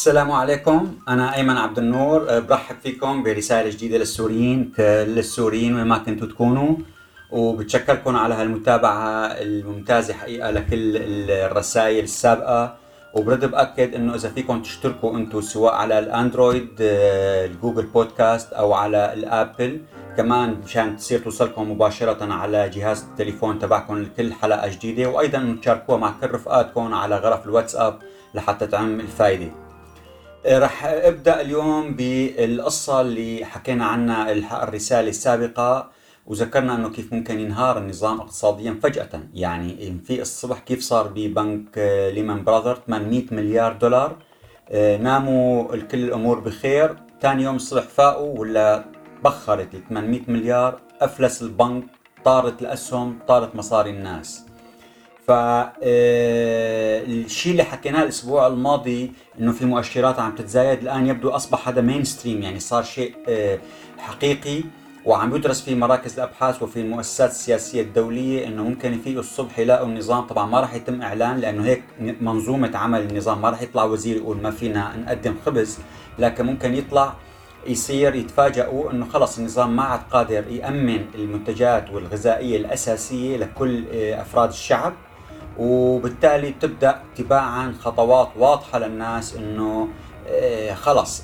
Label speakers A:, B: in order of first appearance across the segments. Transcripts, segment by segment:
A: السلام عليكم. أنا أيمن عبد النور أه، برحب فيكم برسالة جديدة للسوريين كل السوريين وين ما كنتوا تكونوا. وبتشكركم على هالمتابعة الممتازة حقيقة لكل الرسائل السابقة. وبرد بأكد إنه إذا فيكم تشتركوا أنتم سواء على الأندرويد أه، الجوجل بودكاست أو على الأبل كمان مشان تصير توصلكم مباشرة على جهاز التليفون تبعكم لكل حلقة جديدة. وأيضا تشاركوها مع كل رفقاتكم على غرف الواتساب لحتى تعم الفائدة رح ابدأ اليوم بالقصة اللي حكينا عنها الرسالة السابقة وذكرنا إنه كيف ممكن ينهار النظام اقتصاديا فجأة. يعني في الصبح كيف صار ببنك ليمان براذر 800 مليار دولار. ناموا كل الأمور بخير. ثاني يوم الصبح فاقوا ولا بخرت ال 800 مليار. أفلس البنك طارت الأسهم طارت مصاري الناس. فالشيء اللي حكيناه الأسبوع الماضي إنه في مؤشرات عم تتزايد الآن يبدو أصبح هذا مين ستريم يعني صار شيء آه، حقيقي وعم يدرس في مراكز الأبحاث وفي المؤسسات السياسية الدولية إنه ممكن يفيقوا الصبح يلاقوا النظام. طبعا ما راح يتم إعلان لأنه هيك منظومة عمل النظام ما راح يطلع وزير يقول ما فينا نقدم خبز لكن ممكن يطلع يصير يتفاجئوا إنه خلص النظام ما عاد قادر يأمن المنتجات والغذائية الأساسية لكل آه، أفراد الشعب. وبالتالي تبدا تباعا خطوات واضحة للناس إنه آه، خلص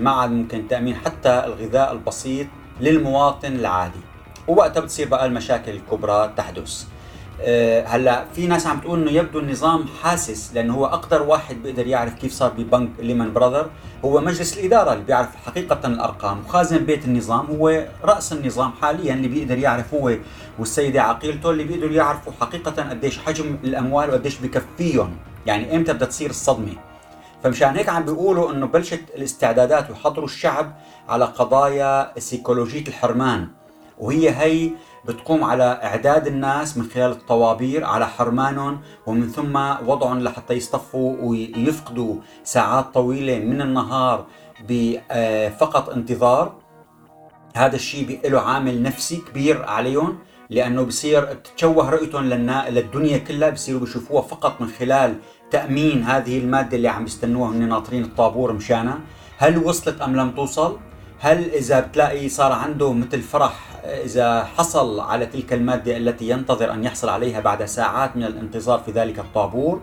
A: ما عاد ممكن تأمين حتى الغذاء البسيط للمواطن العادي. ووقتها بتصير بقى المشاكل الكبرى تحدث. هلا في ناس عم تقول إنه يبدو النظام حاسس لأنه هو أقدر واحد بيقدر يعرف كيف صار ببنك ليمان براذر هو مجلس الإدارة اللي بيعرف حقيقة الأرقام. وخازن بيت النظام هو رأس النظام حاليا اللي بيقدر يعرف هو والسيدة عقيلته اللي بيقدروا يعرفوا حقيقة قديش حجم الأموال وقديش بكفيهم. يعني إمتى بدها تصير الصدمة. فمشان هيك عم بيقولوا إنه بلشت الاستعدادات ويحضروا الشعب على قضايا سيكولوجية الحرمان. وهي هي بتقوم على إعداد الناس من خلال الطوابير على حرمانهم ومن ثم وضعهم لحتى يصطفوا ويفقدوا ساعات طويلة من النهار بفقط انتظار. هذا الشيء له عامل نفسي كبير عليهم لأنه بصير تتشوه رؤيتهم للدنيا كلها بصيروا بيشوفوها فقط من خلال تأمين هذه المادة اللي عم يستنوها هن ناطرين الطابور مشانها. هل وصلت أم لم توصل؟ هل إذا بتلاقي صار عنده مثل فرح إذا حصل على تلك المادة التي ينتظر أن يحصل عليها بعد ساعات من الانتظار في ذلك الطابور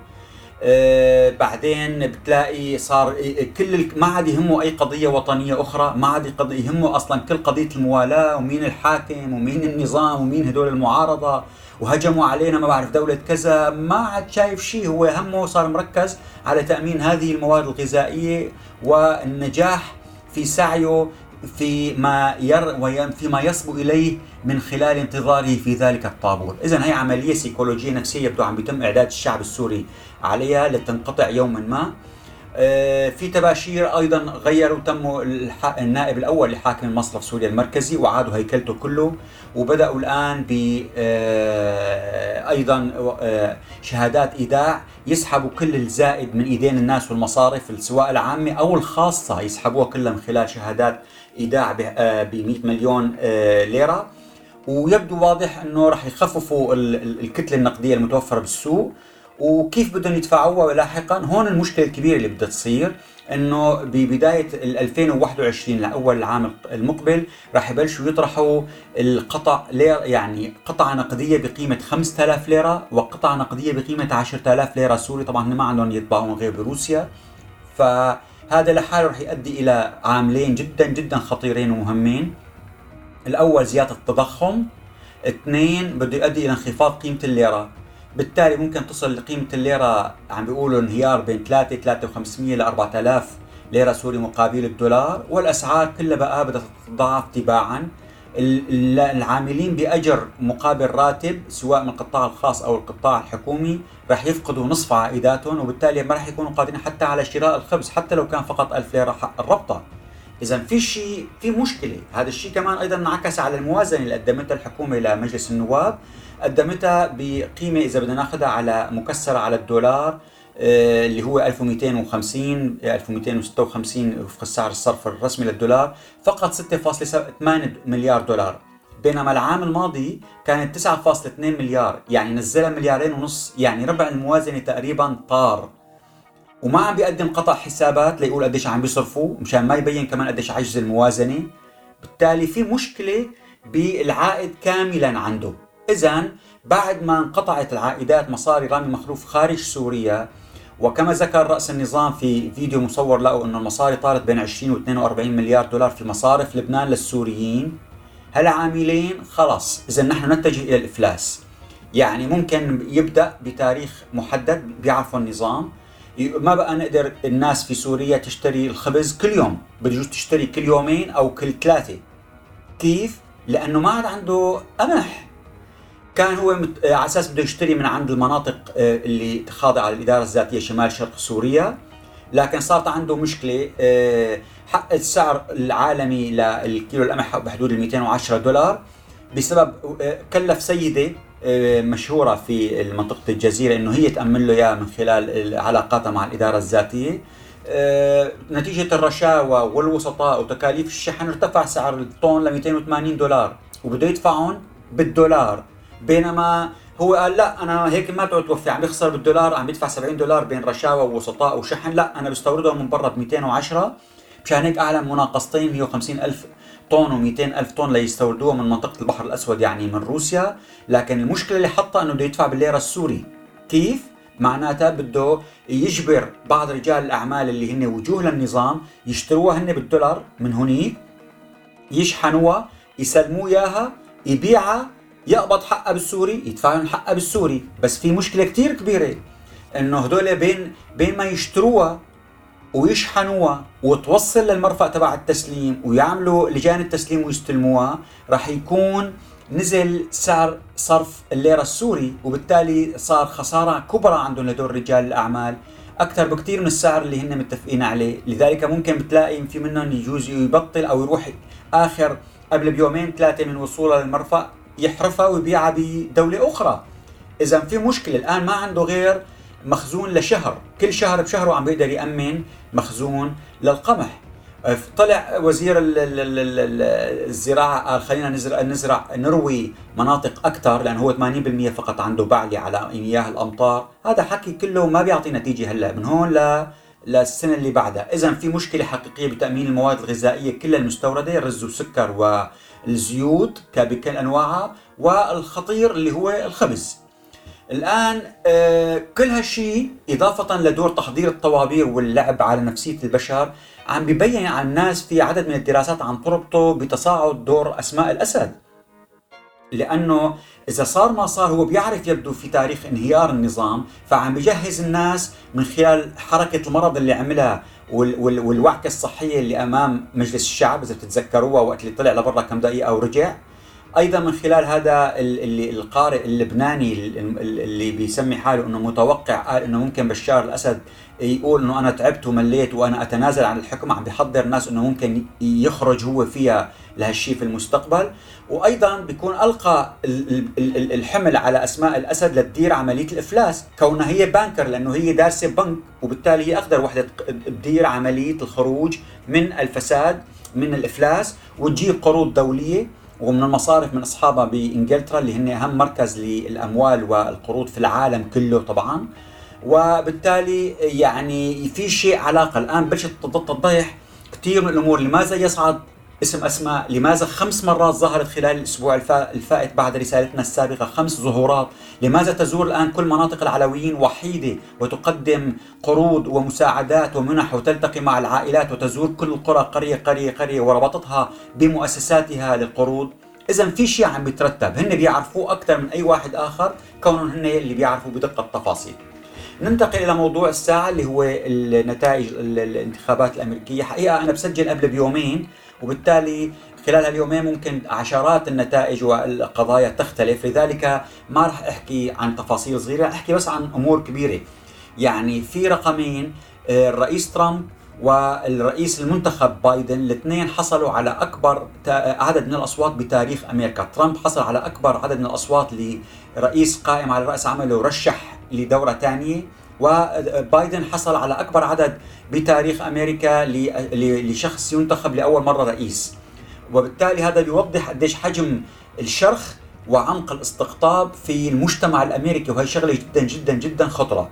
A: آه بعدين بتلاقي صار كل ما عاد يهمه أي قضية وطنية أخرى ما عاد يهمه أصلا كل قضية الموالاة ومين الحاكم ومين النظام ومين هدول المعارضة وهجموا علينا ما بعرف دولة كذا ما عاد شايف شيء هو همه صار مركز على تأمين هذه المواد الغذائية والنجاح في سعيه فيما ير فيما يصبو إليه من خلال انتظاره في ذلك الطابور، اذا هي عملية سيكولوجية نفسية عم بيتم إعداد الشعب السوري عليها لتنقطع يوما ما. آه، في تباشير أيضا غيروا تم النائب الأول لحاكم مصرف سوريا المركزي وعادوا هيكلته كله وبدأوا الآن ب آه، أيضا آه، شهادات إيداع يسحبوا كل الزائد من إيدين الناس والمصارف سواء العامة أو الخاصة يسحبوها كلها من خلال شهادات إيداع ب 100 آه، مليون آه، ليرة. ويبدو واضح إنه راح يخففوا الكتلة النقدية المتوفرة بالسوق. وكيف بدهم يدفعوها لاحقا هون المشكلة الكبيرة اللي بدها تصير إنه ببداية 2021 لأول العام المقبل راح يبلشوا يطرحوا القطع لير يعني قطعه نقدية بقيمة 5000 ليرة وقطعه نقدية بقيمة 10000 ليرة سوري. طبعا ما عندهم يطبعون غير بروسيا. ف هذا لحاله رح يؤدي إلى عاملين جدا جدا خطيرين ومهمين. الأول زيادة التضخم. اثنين بده يؤدي إلى انخفاض قيمة الليرة. بالتالي ممكن تصل لقيمة الليرة عم بيقولوا انهيار بين 3 3500 ل 4000 ليرة سوري مقابل الدولار والأسعار كلها بقى بدها تتضاعف تباعا. العاملين بأجر مقابل راتب سواء من القطاع الخاص أو القطاع الحكومي راح يفقدوا نصف عائداتهم وبالتالي ما راح يكونوا قادرين حتى على شراء الخبز حتى لو كان فقط 1000 ليرة حق الربطة. اذا في شيء في مشكلة. هذا الشيء كمان أيضا انعكس على الموازنة اللي قدمتها الحكومة لمجلس النواب. قدمتها بقيمة إذا بدنا ناخذها على مكسرة على الدولار. اللي هو 1250 1256 وفق سعر الصرف الرسمي للدولار فقط 6.8 مليار دولار. بينما العام الماضي كانت 9.2 مليار يعني نزلها مليارين ونص يعني ربع الموازنة تقريبا طار. وما عم بيقدم قطع حسابات ليقول قديش عم بيصرفوا مشان ما يبين كمان قديش عجز الموازنة. بالتالي في مشكلة بالعائد كاملا عنده. اذا بعد ما انقطعت العائدات مصاري رامي مخلوف خارج سوريا وكما ذكر رأس النظام في فيديو مصور له أن المصاري طارت بين 20 و 42 مليار دولار في مصارف لبنان للسوريين. هالعاملين خلاص. إذا نحن نتجه إلى الإفلاس. يعني ممكن يبدأ بتاريخ محدد بيعرفه النظام. ما بقى نقدر الناس في سوريا تشتري الخبز كل يوم؟ بده تشتري كل يومين أو كل ثلاثة. كيف؟ لأنه ما عاد عنده قمح كان هو مت... على أساس بده يشتري من عند المناطق آه، اللي خاضعة للإدارة الذاتية شمال شرق سوريا. لكن صارت عنده مشكلة آه، حق السعر العالمي للكيلو القمح بحدود ال 210 دولار بسبب آه، كلف سيدة مشهورة في منطقه الجزيرة إنه هي تأمن له اياه من خلال علاقاتها مع الإدارة الذاتية. نتيجة الرشاوى والوسطاء وتكاليف الشحن ارتفع سعر الطن ل 280 دولار وبده يدفعهم بالدولار. بينما هو قال لا أنا هيك ما توفي عم يخسر بالدولار عم يدفع 70 دولار بين رشاوى ووسطاء وشحن لا أنا بستوردهم من برا ب 210 مشان هيك أعلن مناقصتين 150 ألف طن و200 ألف طن ليستوردوها من منطقة البحر الأسود يعني من روسيا. لكن المشكلة اللي حطها إنه بده يدفع بالليرة السوري. كيف؟ معناتها بده يجبر بعض رجال الأعمال اللي هن وجوه للنظام يشتروها هن بالدولار من هنيك يشحنوها يسلموه إياها يبيعها يقبض حقها بالسوري يدفع لهم حقها بالسوري. بس في مشكلة كثير كبيرة إنه هدول بين بين ما يشتروها ويشحنوها وتوصل للمرفأ تبع التسليم ويعملوا لجان التسليم ويستلموها راح يكون نزل سعر صرف الليرة السوري وبالتالي صار خسارة كبرى عندهم لدول رجال الأعمال. أكثر بكثير من السعر اللي هن متفقين عليه. لذلك ممكن بتلاقي في منهم يجوز يبطل أو يروح آخر قبل بيومين ثلاثة من وصوله للمرفأ. يحرفها ويبيعها بدولة أخرى. إذا في مشكلة الآن ما عنده غير مخزون لشهر. كل شهر بشهره عم بيقدر يأمن مخزون للقمح. طلع وزير الزراعة قال خلينا نزرع نزرع نروي مناطق أكثر لأنه هو 80% فقط عنده بعلي على مياه الأمطار. هذا حكي كله ما بيعطي نتيجة هلأ من هون للسنة اللي بعدها. إذا في مشكلة حقيقية بتأمين المواد الغذائية كلها المستوردة رز وسكر و الزيوت بكل انواعها والخطير اللي هو الخبز. الآن آه، كل هالشيء إضافة لدور تحضير الطوابير واللعب على نفسية البشر عم ببين على الناس في عدد من الدراسات عم تربطه بتصاعد دور أسماء الأسد. لأنه إذا صار ما صار هو بيعرف يبدو في تاريخ انهيار النظام فعم بجهز الناس من خلال حركة المرض اللي عملها والوعكه الصحية اللي أمام مجلس الشعب إذا بتتذكروها وقت اللي طلع لبرا كم دقيقة ورجع أيضا من خلال هذا اللي القارئ اللبناني اللي بيسمي حاله إنه متوقع قال إنه ممكن بشار الأسد يقول إنه أنا تعبت ومليت وأنا أتنازل عن الحكم عم بيحضر الناس إنه ممكن يخرج هو فيها لهالشيء في المستقبل. وأيضا بيكون ألقى الحمل على أسماء الأسد لتدير عملية الإفلاس كونها هي banker لأنه هي دارسة بنك وبالتالي هي أقدر وحدة تدير عملية الخروج من الفساد من الإفلاس وتجيب قروض دولية. ومن المصارف من أصحابها بإنجلترا اللي هن أهم مركز للأموال والقروض في العالم كله طبعا. وبالتالي يعني في شيء علاقة الآن. بلشت تتضح كثير من الأمور. لماذا يصعد اسم أسماء؟ لماذا خمس مرات ظهرت خلال الأسبوع الفائت بعد رسالتنا السابقة؟ خمس ظهورات. لماذا تزور الآن كل مناطق العلويين وحيدة وتقدم قروض ومساعدات ومنح وتلتقي مع العائلات وتزور كل القرى قرية قرية قرية وربطتها بمؤسساتها للقروض؟ إذا في شيء عم بيترتب. هن بيعرفوه أكثر من أي واحد آخر كونهم هن اللي بيعرفوا بدقة التفاصيل. ننتقل إلى موضوع الساعة اللي هو النتائج الانتخابات الأمريكية. حقيقة أنا بسجل قبل بيومين وبالتالي خلال هاليومين ممكن عشرات النتائج والقضايا تختلف. لذلك ما راح أحكي عن تفاصيل صغيرة أحكي بس عن أمور كبيرة. يعني في رقمين آه، الرئيس ترامب والرئيس المنتخب بايدن الاثنين حصلوا على أكبر عدد من الأصوات بتاريخ أمريكا، ترامب حصل على أكبر عدد من الأصوات لرئيس قائم على رأس عمله ورشح لدورة ثانية وبايدن حصل على أكبر عدد بتاريخ أمريكا لشخص ينتخب لأول مرة رئيس. وبالتالي هذا بيوضح قديش حجم الشرخ وعمق الاستقطاب في المجتمع الأمريكي. وهي شغلة جدا جدا جدا خطرة.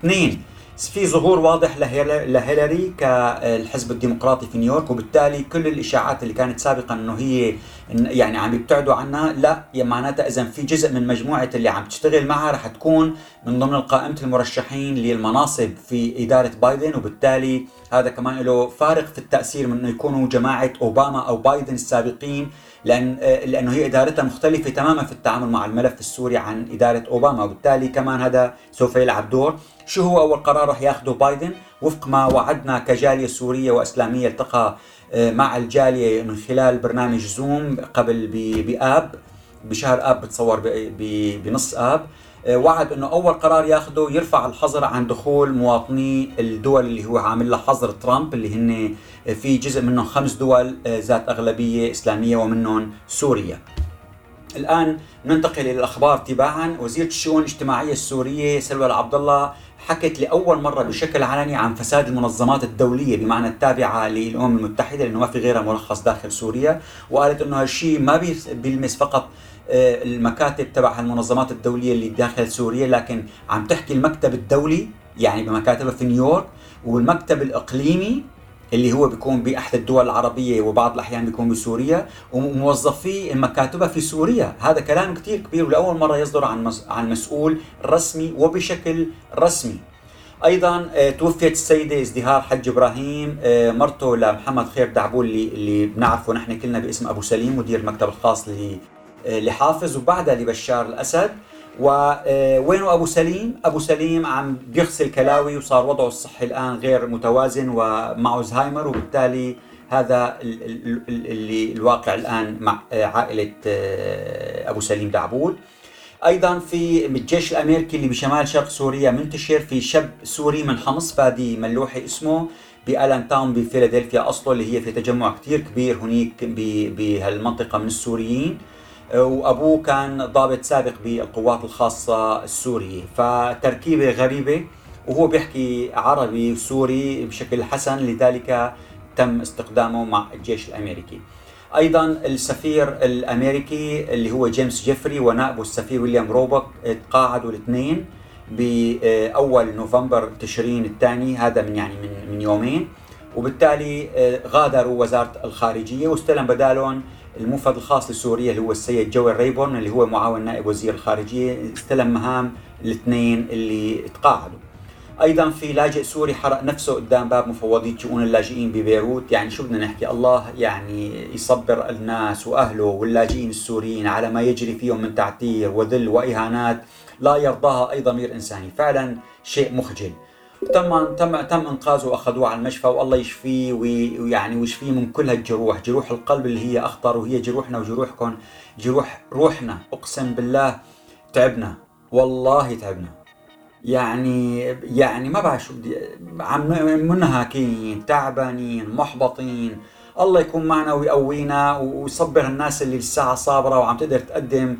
A: اثنين في ظهور واضح لهيلاري كالحزب الديمقراطي في نيويورك وبالتالي كل الإشاعات اللي كانت سابقا إنه هي يعني عم يبتعدوا عنها لا معناتها اذا في جزء من مجموعة اللي عم تشتغل معها رح تكون من ضمن قائمه المرشحين للمناصب في إدارة بايدن وبالتالي هذا كمان له فارق في التأثير من إنه يكونوا جماعة أوباما أو بايدن السابقين لأن لأنه هي إدارتها مختلفة تماما في التعامل مع الملف السوري عن إدارة أوباما. وبالتالي كمان هذا سوف يلعب دور. شو هو أول قرار راح ياخذه بايدن؟ وفق ما وعدنا كجالية سورية وأسلامية التقى آه، مع الجالية من خلال برنامج زوم قبل بآب بشهر آب بتصور بنص آب. آه، وعد إنه أول قرار ياخذه يرفع الحظر عن دخول مواطني الدول اللي هو عامل لها حظر ترامب اللي هن في جزء منهم خمس دول آه، ذات أغلبية إسلامية ومنهم سوريا. الآن ننتقل إلى الأخبار تباعا وزيره الشؤون الاجتماعية السورية سلوى العبد الله حكت لأول مرة بشكل علني عن فساد المنظمات الدولية بمعنى التابعة للأمم المتحدة لأنه ما في غيرها مرخص داخل سوريا وقالت إنه هالشيء ما بيلمس فقط آه، المكاتب تبع المنظمات الدولية اللي داخل سوريا لكن عم تحكي المكتب الدولي يعني بمكاتبه في نيويورك والمكتب الإقليمي اللي هو بيكون بأحد الدول العربية وبعض الأحيان بيكون بسوريا وموظفي المكاتبه في سوريا. هذا كلام كثير كبير ولأول مرة يصدر عن عن مسؤول رسمي وبشكل رسمي. أيضا آه، توفيت السيدة ازدهار حج إبراهيم آه، مرته لمحمد خير دعبول اللي بنعرفه نحن كلنا باسم أبو سليم مدير المكتب الخاص آه، لحافظ وبعدها لبشار الأسد ووينه أبو سليم؟ أبو سليم عم بيغسل كلاوي وصار وضعه الصحي الآن غير متوازن ومعه زهايمر وبالتالي هذا اللي الواقع الآن مع عائلة آه، أبو سليم دعبول. أيضا في الجيش الأمريكي اللي بشمال شرق سوريا منتشر في شاب سوري من حمص فادي ملوحي اسمه بألنتاون بفيلادلفيا أصله اللي هي في تجمع كثير كبير هنيك بهالمنطقة من السوريين وأبوه كان ضابط سابق بالقوات الخاصة السورية فتركيبة غريبة وهو بيحكي عربي وسوري بشكل حسن لذلك تم استخدامه مع الجيش الأمريكي. أيضا السفير الأمريكي اللي هو جيمس جيفري ونائبه السفير ويليام روبك تقاعدوا الاثنين بأول نوفمبر تشرين الثاني هذا من يعني من من يومين وبالتالي آه، غادروا وزارة الخارجية واستلم بدالهم الموفد الخاص لسوريا اللي هو السيد جويل ريبورن اللي هو معاون نائب وزير الخارجية استلم مهام الاثنين اللي تقاعدوا. أيضا في لاجئ سوري حرق نفسه قدام باب مفوضيه شؤون اللاجئين ببيروت، يعني شو بدنا نحكي الله يعني يصبر الناس وأهله واللاجئين السوريين على ما يجري فيهم من تعتير وذل وإهانات لا يرضاها أي ضمير إنساني، فعلا شيء مخجل. تم تم تم انقاذه وأخذوه على المشفى والله يشفيه ويعني ويشفيه من كل هالجروح، جروح القلب اللي هي أخطر وهي جروحنا وجروحكم، جروح روحنا أقسم بالله تعبنا. والله تعبنا. يعني يعني ما بعرف شو بدي عم منهكين تعبانين محبطين. الله يكون معنا ويقوينا ويصبر الناس اللي الساعة صابرة وعم تقدر تقدم.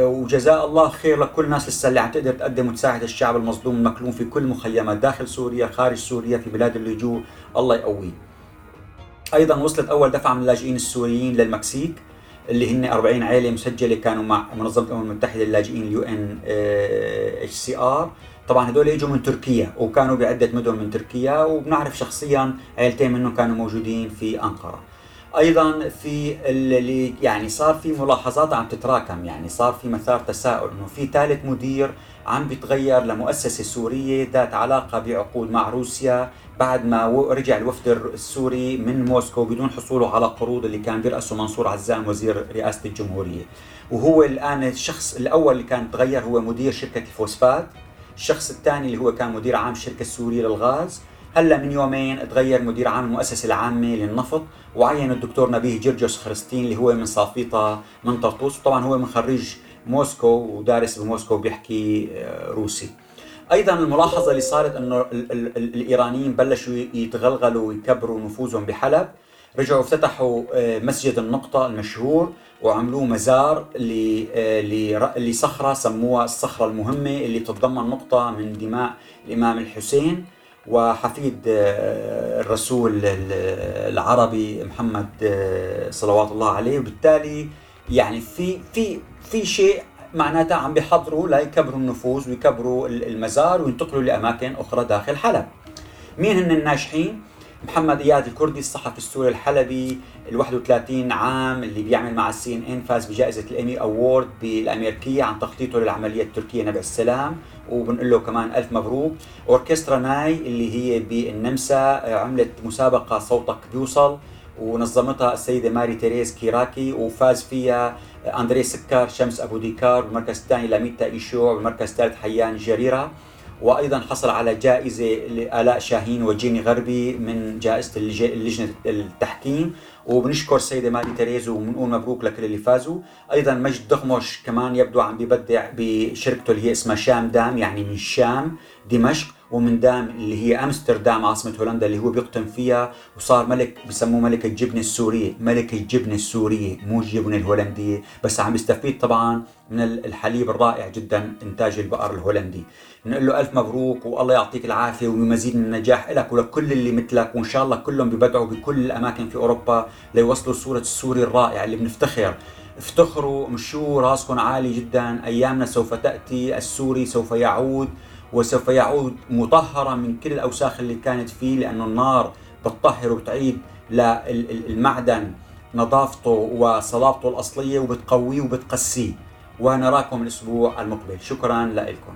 A: وجزاء الله خير لكل الناس لسه اللي عم تقدر تقدم وتساعد الشعب المظلوم المكلوم في كل مخيمات داخل سوريا خارج سوريا في بلاد اللجوء. الله يقويه. أيضا وصلت أول دفعة من اللاجئين السوريين للمكسيك اللي هن 40 عائله مسجلة كانوا مع منظمة الأمم المتحدة للاجئين ال UNHCR. طبعا هدول إجوا من تركيا وكانوا بعدة مدن من تركيا وبنعرف شخصيا عائلتين منهم كانوا موجودين في أنقرة. أيضا في اللي يعني صار في ملاحظات عم تتراكم يعني صار في مثار تساؤل إنه في ثالث مدير عم بيتغير لمؤسسة سورية ذات علاقة بعقود مع روسيا بعد ما رجع الوفد السوري من موسكو بدون حصوله على قروض اللي كان بيرأسه منصور عزام وزير رئاسة الجمهورية. وهو الآن الشخص الأول اللي كان تغير هو مدير شركة الفوسفات الشخص الثاني اللي هو كان مدير عام الشركة السورية للغاز هلا من يومين تغير مدير عام المؤسسة العامة للنفط وعين الدكتور نبيه جرجس خرستين اللي هو من صافيطة من طرطوس وطبعا هو من خريج موسكو ودارس بموسكو بيحكي آه، روسي. أيضا الملاحظة اللي صارت إنه ال ال ال الإيرانيين بلشوا يتغلغلوا ويكبروا نفوذهم بحلب رجعوا افتتحوا آه، مسجد النقطة المشهور وعملوه مزار آه، لصخرة سموها الصخرة المهمة اللي تتضمن نقطة من دماء الإمام الحسين. وحفيد آه، الرسول العربي محمد آه، صلوات الله عليه وبالتالي يعني في في في شيء معناتها عم بيحضروا ليكبروا النفوذ ويكبروا المزار وينتقلوا لأماكن أخرى داخل حلب. مين هن الناجحين؟ محمد إياد الكردي الصحفي السوري الحلبي ال 31 عام اللي بيعمل مع ال CNN فاز بجائزة ال Emmy Award بالأمريكية عن تخطيطه للعملية التركية نبع السلام. وبنقول له كمان ألف مبروك. أوركسترا ناي اللي هي بالنمسا عملت مسابقة صوتك بيوصل ونظمتها السيدة ماري تيريز كيراكي. وفاز فيها أندري سكر شمس أبو ديكار بالمركز الثاني لاميتا ايشوع بالمركز الثالث حيان جريرة. وأيضا حصل على جائزة لألاء شاهين وجيني غربي من جائزة لجنه التحكيم. وبنشكر السيده ماري تريز وبنقول مبروك لكل اللي فازوا. أيضا مجد دغمش كمان يبدو عم بيبدع بشركته اللي هي اسمها شام دام يعني من الشام دمشق. ومن دام اللي هي أمستردام عاصمة هولندا اللي هو بيقطن فيها وصار ملك بسموه ملك الجبنه السوريه، ملك الجبنه السوريه مو الجبنه الهولنديه، بس عم يستفيد طبعا من الحليب الرائع جدا إنتاج البقر الهولندي. بنقول له ألف مبروك والله يعطيك العافية ومزيد من النجاح لك ولكل اللي مثلك. وإن شاء الله كلهم ببدعوا بكل الأماكن في أوروبا ليوصلوا صورة السوري الرائع اللي بنفتخر. افتخروا مشوا راسكم عالي جدا. أيامنا سوف تأتي السوري سوف يعود. وسوف يعود مطهرا من كل الأوساخ اللي كانت فيه لأنه النار بتطهر وبتعيد للمعدن نظافته وصلابته الأصلية وبتقويه وبتقسيه. ونراكم الأسبوع المقبل. شكرا لكم.